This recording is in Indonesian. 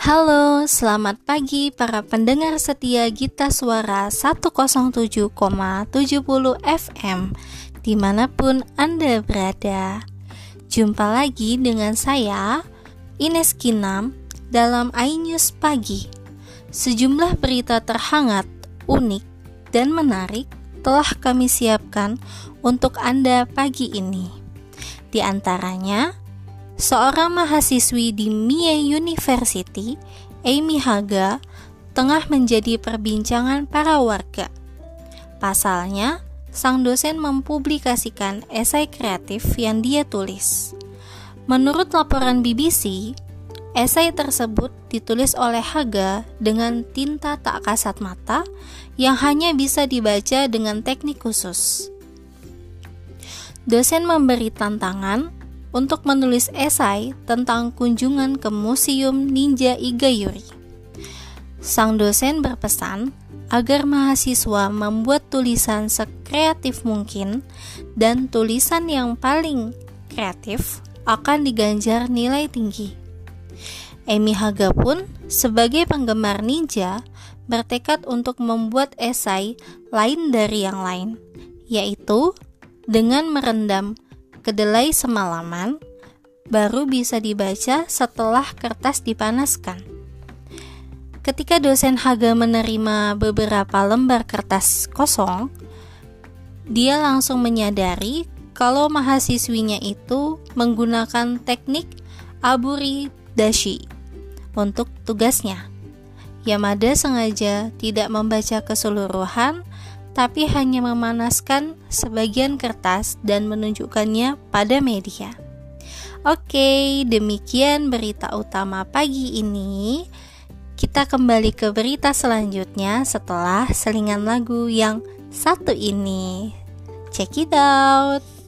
Halo, selamat pagi para pendengar setia Gita Suara 107,70 FM Di mana pun Anda berada. Jumpa lagi dengan saya, Ines Kinam, dalam iNews Pagi. Sejumlah berita terhangat, unik, dan menarik telah kami siapkan untuk Anda pagi ini. Di antaranya, seorang mahasiswi di Mie University, Amy Haga, tengah menjadi perbincangan para warga. Pasalnya, sang dosen mempublikasikan esai kreatif yang dia tulis. Menurut laporan BBC, esai tersebut ditulis oleh Haga dengan tinta tak kasat mata yang hanya bisa dibaca dengan teknik khusus. Dosen memberi tantangan untuk menulis esai tentang kunjungan ke Museum Ninja Igayuri. Sang dosen berpesan agar mahasiswa membuat tulisan sekreatif mungkin dan tulisan yang paling kreatif akan diganjar nilai tinggi. Amy Haga pun sebagai penggemar ninja bertekad untuk membuat esai lain dari yang lain, yaitu dengan merendam kedelai semalaman baru bisa dibaca setelah kertas dipanaskan. Ketika dosen Haga menerima beberapa lembar kertas kosong, dia langsung menyadari kalau mahasiswinya itu menggunakan teknik aburi dashi untuk tugasnya. Yamada sengaja tidak membaca keseluruhan tapi hanya memanaskan sebagian kertas dan menunjukkannya pada media. Oke, demikian berita utama pagi ini. Kita kembali ke berita selanjutnya setelah selingan lagu yang satu ini. Check it out.